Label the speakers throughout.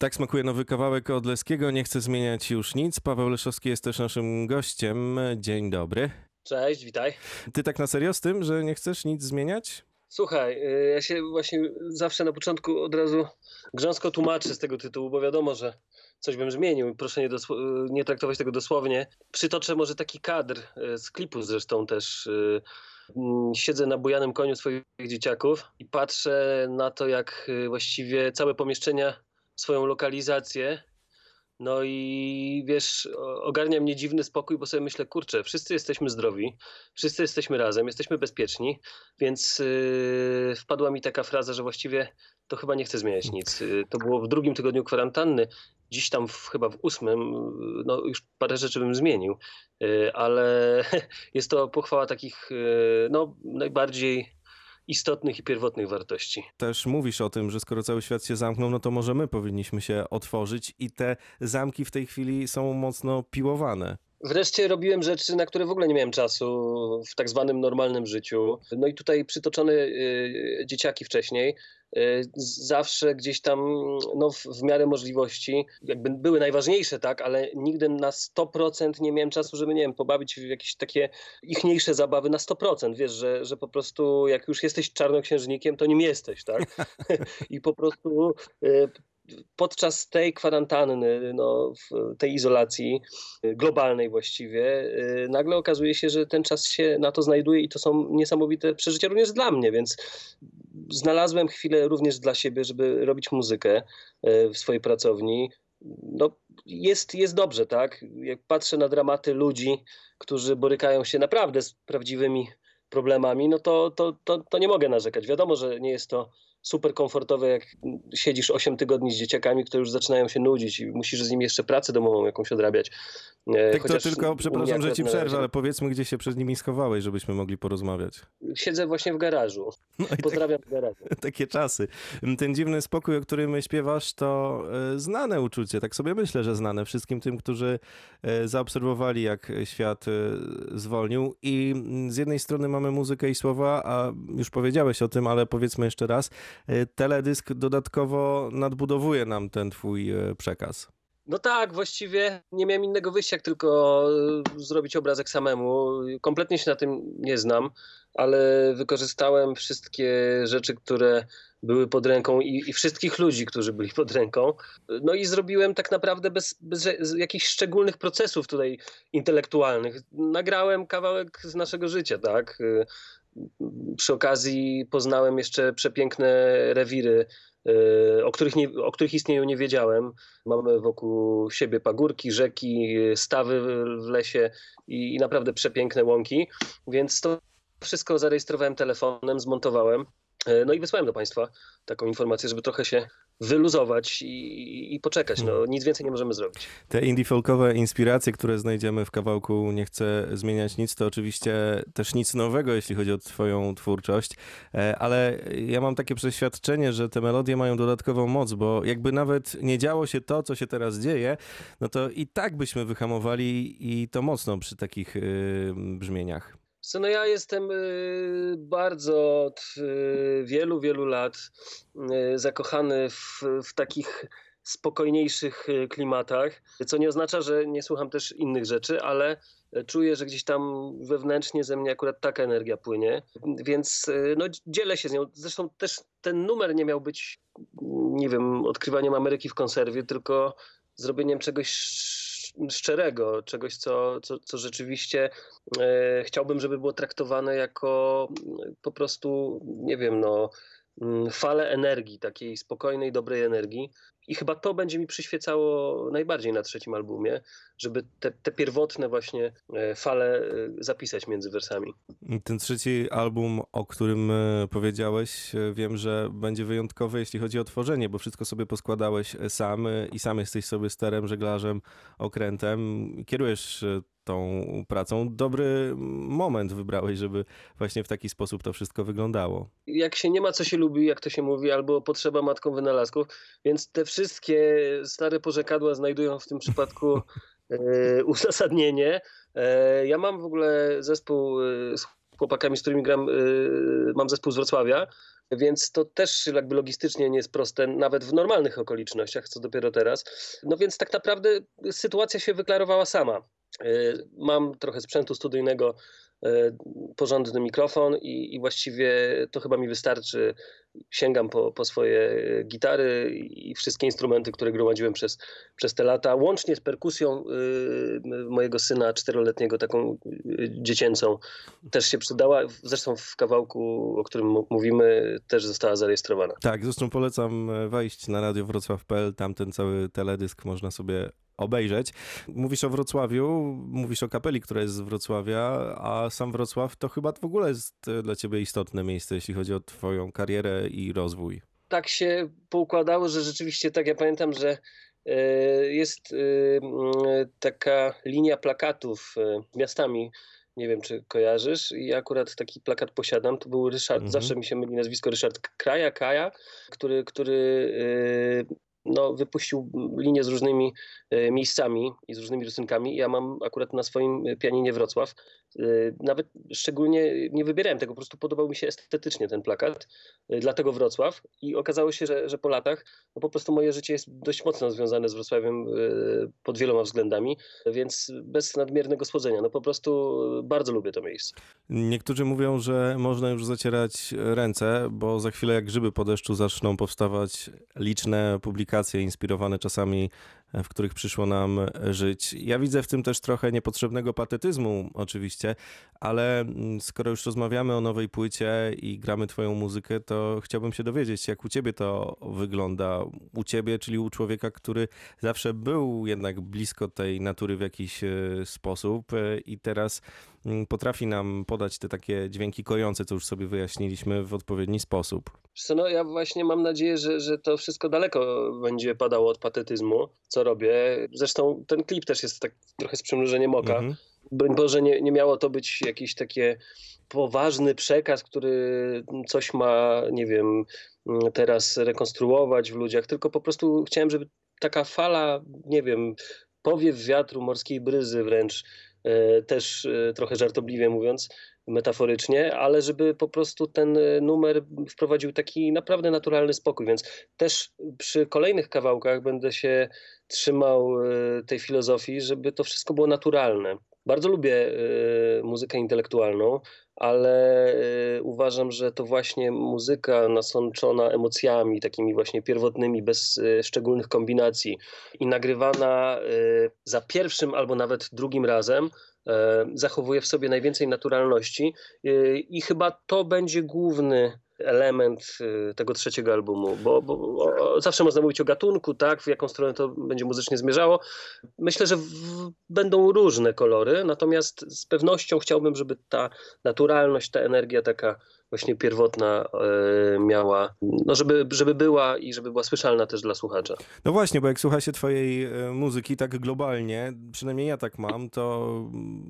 Speaker 1: Tak smakuje nowy kawałek od Leskiego. Nie chcę zmieniać już nic. Paweł Leszowski jest też naszym gościem. Dzień dobry.
Speaker 2: Cześć, witaj.
Speaker 1: Ty tak na serio z tym, że nie chcesz nic zmieniać?
Speaker 2: Słuchaj, y, ja się właśnie zawsze na początku od razu grząsko tłumaczę z tego tytułu, bo wiadomo, że coś bym zmienił. Proszę nie, y, nie traktować tego dosłownie. Przytoczę może taki kadr y, z klipu zresztą też. mm, Siedzę na bujanym koniu swoich dzieciaków i patrzę na to, jak właściwie całe pomieszczenia swoją lokalizację. No i wiesz, ogarnia mnie dziwny spokój, bo sobie myślę, kurczę, wszyscy jesteśmy zdrowi, wszyscy jesteśmy razem, jesteśmy bezpieczni, więc yy, wpadła mi taka fraza, że właściwie to chyba nie chcę zmieniać nic. Yy, to było w drugim tygodniu kwarantanny, dziś tam w, chyba w ósmym, yy, no już parę rzeczy bym zmienił, yy, ale jest to pochwała takich yy, no, najbardziej istotnych i pierwotnych wartości.
Speaker 1: Też mówisz o tym, że skoro cały świat się zamknął, no to może my powinniśmy się otworzyć i te zamki w tej chwili są mocno piłowane.
Speaker 2: Wreszcie robiłem rzeczy, na które w ogóle nie miałem czasu w tak zwanym normalnym życiu. No i tutaj przytoczone y, dzieciaki wcześniej, y, zawsze gdzieś tam no, w, w miarę możliwości, jakby były najważniejsze, tak, ale nigdy na 100% nie miałem czasu, żeby, nie wiem, pobawić w jakieś takie ichniejsze zabawy na 100%. Wiesz, że, że po prostu jak już jesteś czarnoksiężnikiem, to nim jesteś, tak? I po prostu y, podczas tej kwarantanny, no, tej izolacji globalnej właściwie, y, nagle okazuje się, że ten czas się na to znajduje i to są niesamowite przeżycia również dla mnie, więc znalazłem chwilę również dla siebie, żeby robić muzykę y, w swojej pracowni. No, jest, jest dobrze, tak? Jak patrzę na dramaty ludzi, którzy borykają się naprawdę z prawdziwymi problemami, no to, to, to, to nie mogę narzekać. Wiadomo, że nie jest to super komfortowe, jak siedzisz 8 tygodni z dzieciakami, które już zaczynają się nudzić i musisz z nimi jeszcze pracę domową jakąś odrabiać.
Speaker 1: Tak to
Speaker 2: chociaż
Speaker 1: tylko,
Speaker 2: u mnie
Speaker 1: przepraszam, że ci przerwę, ale powiedzmy, gdzie się przed nimi schowałeś, żebyśmy mogli porozmawiać.
Speaker 2: Siedzę właśnie w garażu.
Speaker 1: No tak,
Speaker 2: Pozdrawiam w garażu.
Speaker 1: takie czasy. Ten dziwny spokój, o którym śpiewasz, to e, znane uczucie. Tak sobie myślę, że znane wszystkim tym, którzy e, zaobserwowali, jak świat zwolnił. I mm, z jednej strony mamy muzykę i słowa, a już powiedziałeś o tym, ale powiedzmy jeszcze raz, teledysk dodatkowo nadbudowuje nam ten twój e, przekaz.
Speaker 2: No tak, właściwie nie miałem innego wyjścia, jak tylko y, zrobić obrazek samemu. Kompletnie się na tym nie znam, ale wykorzystałem wszystkie rzeczy, które były pod ręką i, i wszystkich ludzi, którzy byli pod ręką. No i zrobiłem tak naprawdę bez, bez jakichś szczególnych procesów tutaj intelektualnych. Nagrałem kawałek z naszego życia, tak? Y, Przy okazji poznałem jeszcze przepiękne rewiry, y, o których, nie, o których istnieją nie wiedziałem. Mamy wokół siebie pagórki, rzeki, stawy w lesie i, i naprawdę przepiękne łąki, więc to wszystko zarejestrowałem telefonem, zmontowałem. E, No i wysłałem do Państwa taką informację, żeby trochę się wyluzować i, i poczekać. No, nic więcej nie możemy zrobić.
Speaker 1: Te indie folkowe inspiracje, które znajdziemy w kawałku Nie chcę zmieniać nic, to oczywiście też nic nowego, jeśli chodzi o twoją twórczość, E, ale ja mam takie przeświadczenie, że te melodie mają dodatkową moc, bo jakby nawet nie działo się to, co się teraz dzieje, no to i tak byśmy wyhamowali i to mocno przy takich y, brzmieniach.
Speaker 2: Co, no ja jestem y, bardzo od y, wielu, wielu lat y, zakochany w, w takich spokojniejszych klimatach, co nie oznacza, że nie słucham też innych rzeczy, ale czuję, że gdzieś tam wewnętrznie ze mnie akurat taka energia płynie, więc no, dzielę się z nią. Zresztą też ten numer nie miał być, nie wiem, odkrywaniem Ameryki w konserwie, tylko zrobieniem czegoś szczerego, czegoś, co, co, co rzeczywiście e, chciałbym, żeby było traktowane jako mm, po prostu, nie wiem, no, falę energii, takiej spokojnej, dobrej energii. I chyba to będzie mi przyświecało najbardziej na trzecim albumie, żeby te, te pierwotne właśnie e, fale e, zapisać między wersami.
Speaker 1: Ten trzeci album, o którym e, powiedziałeś, wiem, że będzie wyjątkowy, jeśli chodzi o tworzenie, bo wszystko sobie poskładałeś sam i sam jesteś sobie sterem, żeglarzem, okrętem. Kierujesz tą pracą. Dobry moment wybrałeś, żeby właśnie w taki sposób to wszystko wyglądało.
Speaker 2: jak się nie ma, co się lubi, jak to się mówi, albo potrzeba matką wynalazków, więc te wszystkie stare porzekadła znajdują w tym przypadku e, uzasadnienie. E, ja mam w ogóle zespół e, z chłopakami, z którymi gram, mam zespół z Wrocławia więc to też jakby logistycznie nie jest proste, nawet w normalnych okolicznościach, co dopiero teraz. No więc tak naprawdę sytuacja się wyklarowała sama. Y, mam trochę sprzętu studyjnego, y, porządny mikrofon i, i, właściwie to chyba mi wystarczy. Sięgam po, po, swoje gitary i wszystkie instrumenty, które gromadziłem przez, przez te lata, łącznie z perkusją y, mojego syna czteroletniego, taką dziecięcą, też się przydała. Zresztą w kawałku, o którym mówimy, też została zarejestrowana.
Speaker 1: Tak, zresztą polecam e, wejść na radio wrocław.pl, tam ten cały teledysk można sobie obejrzeć. Mówisz o Wrocławiu, mówisz o kapeli, która jest z Wrocławia, a sam Wrocław to chyba w ogóle jest e, dla ciebie istotne miejsce, jeśli chodzi o twoją karierę i rozwój.
Speaker 2: Tak się poukładało, że rzeczywiście tak ja pamiętam, że e, jest e, taka linia plakatów miastami, nie wiem czy kojarzysz, i akurat taki plakat posiadam, to był Ryszard, mhm. zawsze mi się myli nazwisko Ryszard Kraja, Kaja, który, który no, wypuścił linię z różnymi e, miejscami i z różnymi rysunkami. Ja mam akurat na swoim pianinie Wrocław. E, nawet szczególnie nie wybierałem tego, po prostu podobał mi się estetycznie ten plakat, e, dlatego Wrocław. I okazało się, że, że po latach no po prostu moje życie jest dość mocno związane z Wrocławiem pod wieloma względami, więc bez nadmiernego słodzenia. No po prostu bardzo lubię to miejsce.
Speaker 1: Niektórzy mówią, że można już zacierać ręce, bo za chwilę jak grzyby po deszczu zaczną powstawać liczne publikacje inspirowane czasami, w których przyszło nam żyć. Ja widzę w tym też trochę niepotrzebnego patetyzmu, oczywiście, ale mm, skoro już rozmawiamy o nowej płycie i gramy Twoją muzykę, to chciałbym się dowiedzieć, jak u Ciebie to wygląda. U Ciebie, czyli u człowieka, który zawsze był jednak blisko tej natury w jakiś e, sposób e, i teraz potrafi nam podać te takie dźwięki kojące, co już sobie wyjaśniliśmy, w odpowiedni sposób.
Speaker 2: No, ja właśnie mam nadzieję, że, że to wszystko daleko będzie padało od patetyzmu, co robię. Zresztą ten klip też jest tak trochę z przymrużeniem oka. Mhm. Broń Boże, nie, nie miało to być jakiś takie poważny przekaz, który coś ma, nie wiem, teraz rekonstruować w ludziach, tylko po prostu chciałem, żeby taka fala, nie wiem, powiew wiatru, morskiej bryzy wręcz, też e, trochę żartobliwie mówiąc, metaforycznie, ale żeby po prostu ten e, numer wprowadził taki naprawdę naturalny spokój. Więc też przy kolejnych kawałkach będę się trzymał e, tej filozofii, żeby to wszystko było naturalne. Bardzo lubię e, muzykę intelektualną, ale uważam, że to właśnie muzyka nasączona emocjami, takimi właśnie pierwotnymi, bez szczególnych kombinacji i nagrywana za pierwszym albo nawet drugim razem, zachowuje w sobie najwięcej naturalności i chyba to będzie główny element e, tego trzeciego albumu, bo, bo zawsze można mówić o gatunku, tak, w jaką stronę to będzie muzycznie zmierzało. Myślę, że w, będą różne kolory, natomiast z pewnością chciałbym, żeby ta naturalność, ta energia taka właśnie pierwotna e, miała, no żeby, żeby była i żeby była słyszalna też dla słuchacza.
Speaker 1: No właśnie, bo jak słucha się twojej e, muzyki tak globalnie, przynajmniej ja tak mam, to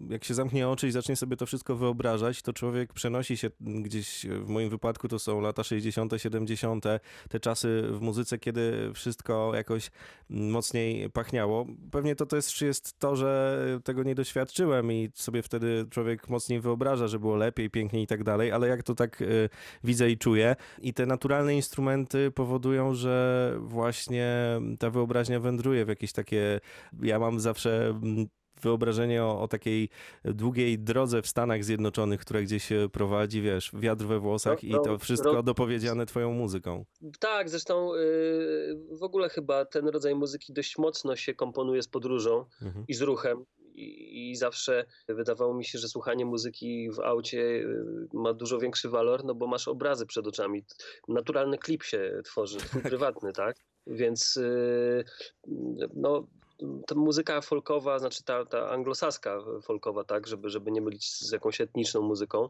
Speaker 1: jak się zamknie oczy i zacznie sobie to wszystko wyobrażać, to człowiek przenosi się gdzieś, w moim wypadku to są lata 60., 70., te czasy w muzyce, kiedy wszystko jakoś mocniej pachniało. Pewnie to też jest to, że tego nie doświadczyłem i sobie wtedy człowiek mocniej wyobraża, że było lepiej, piękniej i tak dalej, ale jak to tak tak y, widzę i czuję. I te naturalne instrumenty powodują, że właśnie ta wyobraźnia wędruje w jakieś takie. Ja mam zawsze mm, wyobrażenie o, o, takiej długiej drodze w Stanach Zjednoczonych, która gdzieś się prowadzi, wiesz, wiatr we włosach no, i to wszystko no, dopowiedziane twoją muzyką.
Speaker 2: Tak, zresztą yy, w ogóle chyba ten rodzaj muzyki dość mocno się komponuje z podróżą mhm. i z ruchem i, zawsze wydawało mi się, że słuchanie muzyki w aucie y, ma dużo większy walor, no bo masz obrazy przed oczami. Naturalny klip się tworzy, twój prywatny, tak? Więc y, no, ta muzyka folkowa, znaczy ta, ta anglosaska folkowa, tak, żeby, żeby nie mylić z jakąś etniczną muzyką,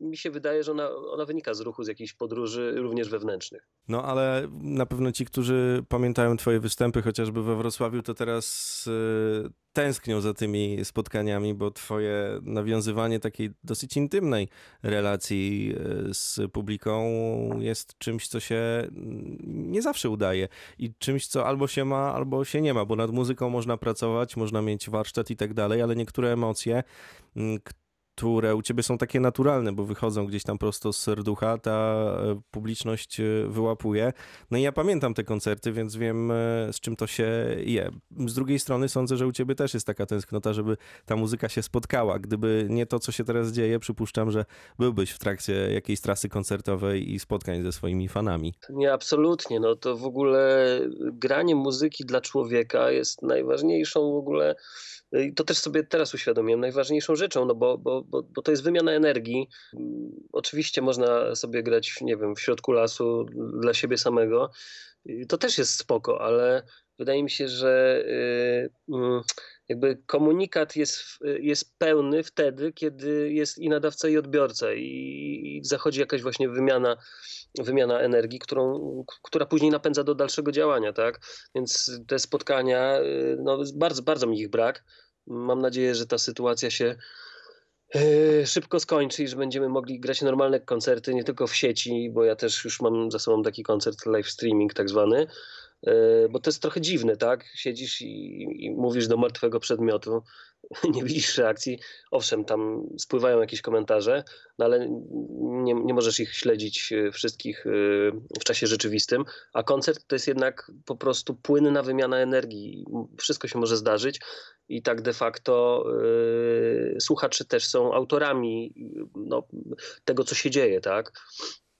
Speaker 2: mi się wydaje, że ona, ona wynika z ruchu, z jakichś podróży, również wewnętrznych.
Speaker 1: No ale na pewno ci, którzy pamiętają twoje występy chociażby we Wrocławiu, to teraz y, tęsknią za tymi spotkaniami, bo twoje nawiązywanie takiej dosyć intymnej relacji y, z publiką jest czymś, co się nie zawsze udaje i czymś, co albo się ma, albo się nie ma, bo nad muzyką można pracować, można mieć warsztat i tak dalej, ale niektóre emocje, które u ciebie są takie naturalne, bo wychodzą gdzieś tam prosto z serducha, ta e, publiczność e, wyłapuje. No i ja pamiętam te koncerty, więc wiem e, z czym to się je. Z drugiej strony sądzę, że u ciebie też jest taka tęsknota, żeby ta muzyka się spotkała. Gdyby nie to, co się teraz dzieje, przypuszczam, że byłbyś w trakcie jakiejś trasy koncertowej i spotkań ze swoimi fanami.
Speaker 2: Nie, absolutnie. No to w ogóle granie muzyki dla człowieka jest najważniejszą w ogóle, to też sobie teraz uświadomiłem, najważniejszą rzeczą, no bo, bo, bo, bo to jest wymiana energii. Mm, Oczywiście można sobie grać, nie wiem, w środku lasu dla siebie samego. To też jest spoko, ale wydaje mi się, że y, mm, jakby komunikat jest, jest pełny wtedy, kiedy jest i nadawca, i odbiorca, i, zachodzi jakaś właśnie wymiana wymiana energii, którą, która później napędza do dalszego działania, tak? Więc te spotkania, y, no bardzo, bardzo mi ich brak. Mam nadzieję, że ta sytuacja się y, szybko skończy i że będziemy mogli grać normalne koncerty, nie tylko w sieci, bo ja też już mam za sobą taki koncert live streaming tak zwany, y, bo to jest trochę dziwne, tak? Siedzisz i, i mówisz do martwego przedmiotu, nie widzisz reakcji. Owszem, tam spływają jakieś komentarze, no ale nie, nie możesz ich śledzić e, wszystkich e, w czasie rzeczywistym, a koncert to jest jednak po prostu płynna wymiana energii. Wszystko się może zdarzyć i tak de facto e, słuchacze też są autorami no, tego, co się dzieje, tak?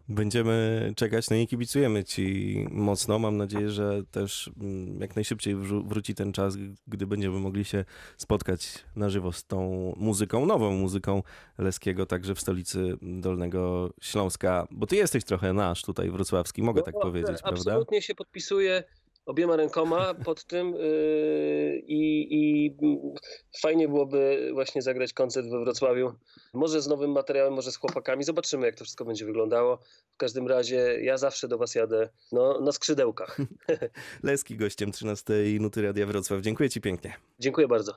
Speaker 1: Będziemy czekać, no i kibicujemy ci mocno. Mam nadzieję, że też mm, jak najszybciej wróci ten czas, gdy będziemy mogli się spotkać na żywo z tą muzyką, nową muzyką Leskiego, także w stolicy Dolnego Śląska. Bo ty jesteś trochę nasz tutaj wrocławski, mogę tak
Speaker 2: No,
Speaker 1: powiedzieć, prawda?
Speaker 2: Absolutnie się podpisuję obiema rękoma pod tym yy, i, i fajnie byłoby właśnie zagrać koncert we Wrocławiu. Może z nowym materiałem, może z chłopakami. Zobaczymy, jak to wszystko będzie wyglądało. W każdym razie ja zawsze do was jadę no, na skrzydełkach.
Speaker 1: Leski gościem 13 Nuty Radia Wrocław. Dziękuję ci pięknie.
Speaker 2: Dziękuję bardzo.